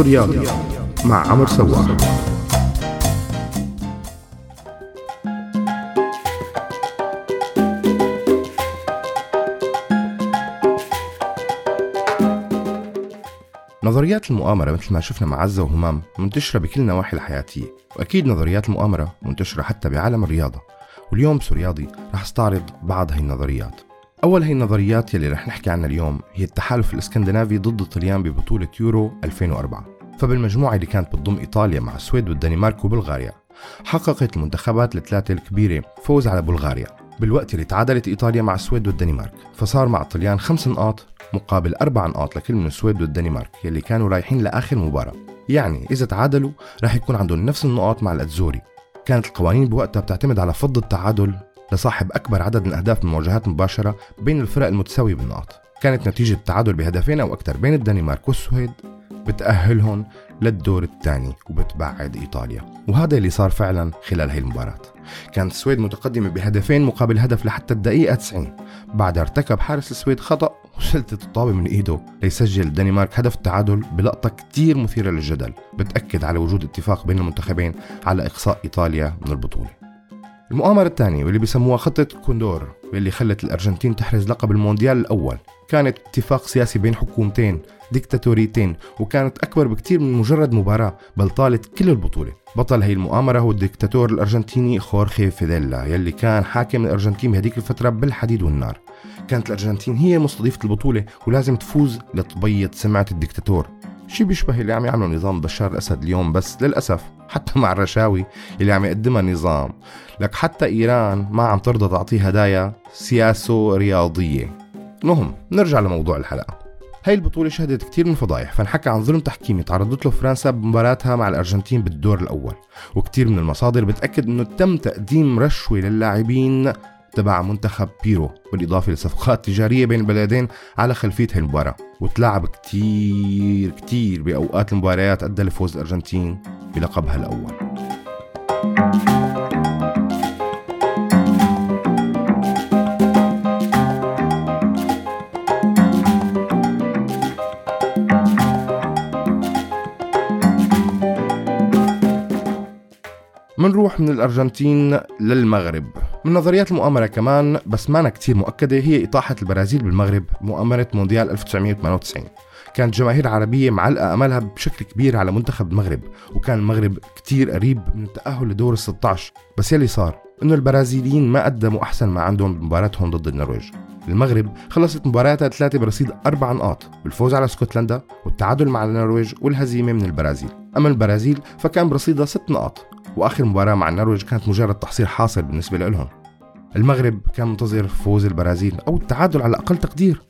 سوريالي مع عمر سواح نظريات المؤامرة مثل ما شفنا مع عزة وهمام منتشرة بكل النواحي الحياتية وأكيد نظريات المؤامرة منتشرة حتى بعالم الرياضة. واليوم بسورياضي رح استعرض بعض هاي النظريات. أول هي النظريات يلي رح نحكي عنها اليوم هي التحالف الإسكندنافي ضد الطليان ببطولة يورو 2004 فبالمجموعة اللي كانت بتضم إيطاليا مع السويد والدنمارك وبلغاريا حققت المنتخبات الثلاثة الكبيرة فوز على بلغاريا. بالوقت اللي تعادلت إيطاليا مع السويد والدنمارك فصار مع الطليان خمس نقاط مقابل أربع نقاط لكل من السويد والدنمارك يلي كانوا رايحين لآخر مباراة. يعني إذا تعادلوا راح يكون عندهم نفس النقاط مع الأتزوري. كانت القوانين بوقتها بتعتمد على فض التعادل لصاحب أكبر عدد من الأهداف من مواجهات مباشرة بين الفرق المتساوية بالنقاط. كانت نتيجة التعادل بهدفين أو أكثر بين الدنمارك والسويد. بتأهلهم للدور الثاني وبتبعد إيطاليا. وهذا اللي صار فعلا خلال هي المباراة. كانت السويد متقدمة بهدفين مقابل هدف لحتى الدقيقة 90 بعدها ارتكب حارس السويد خطأ وسلتت الطابة من إيده ليسجل الدنمارك هدف التعادل بلقطة كتير مثيرة للجدل. بتأكد على وجود اتفاق بين المنتخبين على إقصاء إيطاليا من البطولة. المؤامرة الثانية واللي بيسموها خطة كوندور واللي خلت الأرجنتين تحرز لقب المونديال الأول. كانت اتفاق سياسي بين حكومتين ديكتاتوريتين وكانت أكبر بكتير من مجرد مباراة بل طالت كل البطولة. بطل هي المؤامرة هو الدكتاتور الأرجنتيني خورخي فيديلا يلي كان حاكم الأرجنتين بهديك الفترة بالحديد والنار. كانت الأرجنتين هي مستضيفة البطولة ولازم تفوز لتبيض سمعة الدكتاتور شي بيشبه اللي عم يعمله نظام بشار الأسد اليوم بس للأسف حتى مع الرشاوي اللي عم يقدمها النظام. لك حتى إيران ما عم ترضى تعطيه هدايا سياسو رياضية. المهم نرجع لموضوع الحلقة. هاي البطولة شهدت كتير من فضايح فانحكى عن ظلم تحكيمي تعرضت له فرنسا بمباراتها مع الأرجنتين بالدور الأول. وكتير من المصادر بتأكد أنه تم تقديم رشوة للاعبين تبع منتخب بيرو بالإضافة لصفقات تجارية بين البلدين على خلفية هاي المباراة. وتلعب كتير كتير بأوقات المباريات أدى لفوز الأرجنتين بلقبها الأول. منروح من الأرجنتين للمغرب. من نظريات المؤامرة كمان بس مانا كتير مؤكدة هي إطاحة البرازيل بالمغرب مؤامرة مونديال 1998 كانت جماهير عربية معلقة أملها بشكل كبير على منتخب المغرب وكان المغرب كتير قريب من التأهل لدور ال 16 بس يلي صار إنه البرازيليين ما قدموا أحسن ما عندهم بمباراتهم ضد النرويج. المغرب خلصت مباراتها ثلاثة برصيد أربع نقاط بالفوز على اسكتلندا والتعادل مع النرويج والهزيمة من البرازيل. أما البرازيل فكان برصيدها ست نقاط. وآخر مباراة مع النرويج كانت مجرد تحصيل حاصل بالنسبة لهم المغرب كان منتظر فوز البرازيل أو التعادل على أقل تقدير.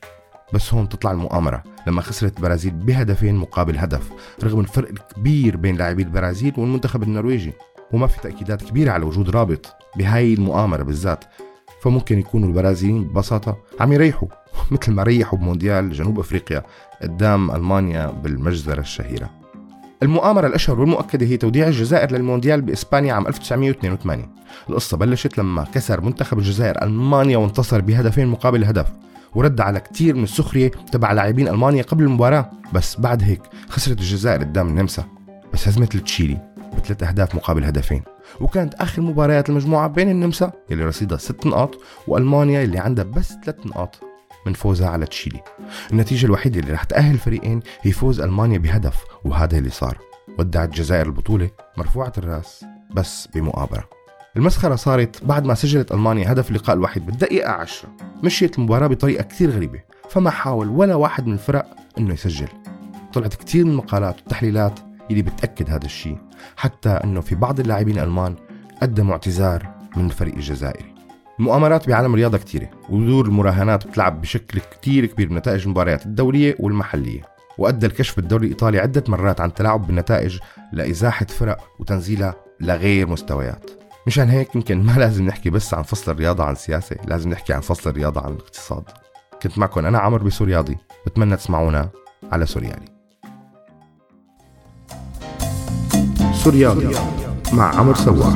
بس هون تطلع المؤامرة. لما خسرت البرازيل بهدفين مقابل هدف رغم الفرق الكبير بين لاعبي البرازيل والمنتخب النرويجي. وما في تأكيدات كبيرة على وجود رابط بهاي المؤامرة بالذات. فممكن يكونوا البرازيليين ببساطة عم يريحوا مثل ما ريحوا بمونديال جنوب أفريقيا قدام ألمانيا بالمجزرة الشهيرة. المؤامرة الأشهر والمؤكدة هي توديع الجزائر للمونديال بإسبانيا عام 1982 القصة بلشت لما كسر منتخب الجزائر ألمانيا وانتصر بهدفين مقابل هدف ورد على كتير من السخرية تبع لاعبين ألمانيا قبل المباراة بس بعد هيك خسرت الجزائر قدام النمسا بس هزمت التشيلي بثلاث أهداف مقابل هدفين وكانت آخر مباريات المجموعة بين النمسا اللي رصيدها ست نقاط وألمانيا اللي عندها بس ثلاث نقاط. من فوزها على تشيلي. النتيجة الوحيدة اللي رح تأهل الفريقين هي فوز ألمانيا بهدف وهذا اللي صار. ودعت الجزائر البطولة مرفوعة الرأس بس بمؤامرة المسخرة صارت بعد ما سجلت ألمانيا هدف اللقاء الوحيد بالدقيقة عشرة. مشيت المباراة بطريقة كثير غريبة فما حاول ولا واحد من الفرق إنه يسجل. طلعت كثير من المقالات والتحليلات اللي بتأكد هذا الشيء حتى إنه في بعض اللاعبين الألمان قدموا اعتذار من الفريق الجزائري المؤامرات بعالم الرياضة كثيرة ودور المراهنات بتلعب بشكل كثير كبير بنتائج المباريات الدولية والمحلية وأدى الكشف بالدوري الإيطالي عدة مرات عن تلاعب بالنتائج لإزاحة فرق وتنزيلها لغير مستويات. مشان هيك يمكن ما لازم نحكي بس عن فصل الرياضة عن السياسة لازم نحكي عن فصل الرياضة عن الاقتصاد. كنت معكم أنا عمر بسورياضي بتمنى تسمعونا على سوريالي. سوريالي مع عمر سواح